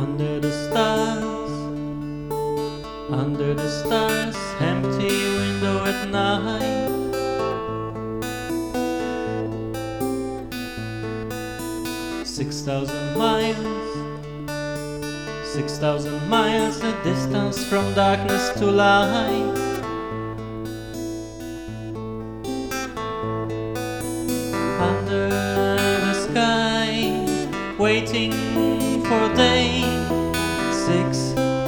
Under the stars, under the stars, empty window at night. Six thousand miles, six thousand miles, the distance from darkness to light. Under the sky, waiting for day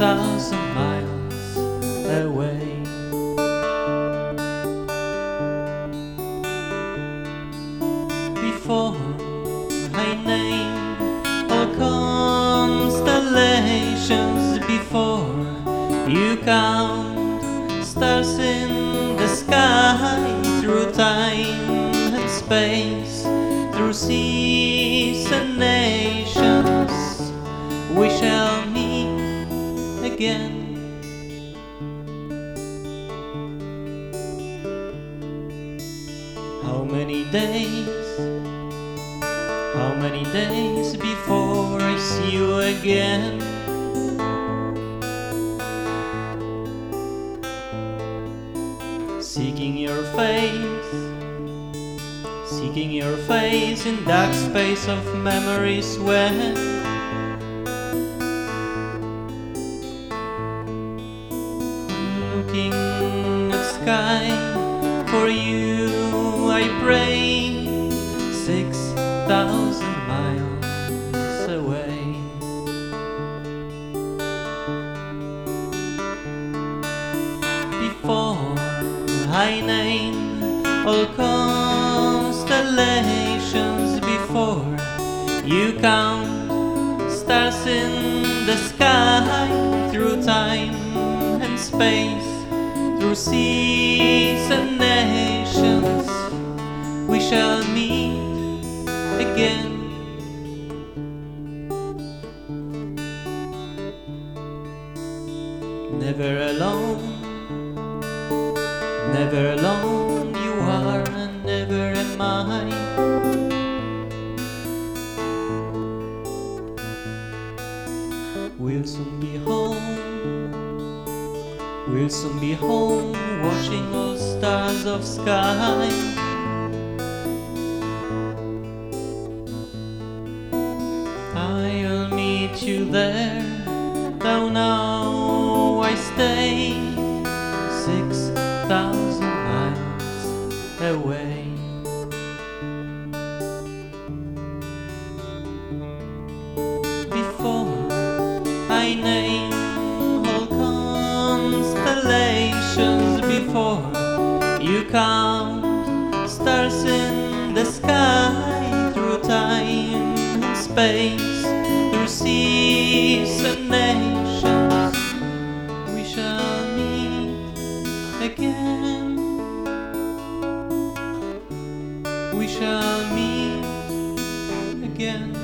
thousand miles away. Before I name all constellations, before you count stars in the sky through time and space, through seas and nations, we shall again. How many days? How many days before I see you again? Seeking your face, seeking your face in dark space of memories when looking at sky for you I pray six thousand miles away. Before I name all constellations, before you count stars in the sky through time and space, through seas and nations, we shall meet again. Never alone, never alone you are, and never am I. We'll soon be home, we'll soon be home, watching all stars of sky. I'll meet you there. Though now I stay six thousand miles away. Before I name Count stars in the sky through time and space, through seas and nations. We shall meet again. We shall meet again.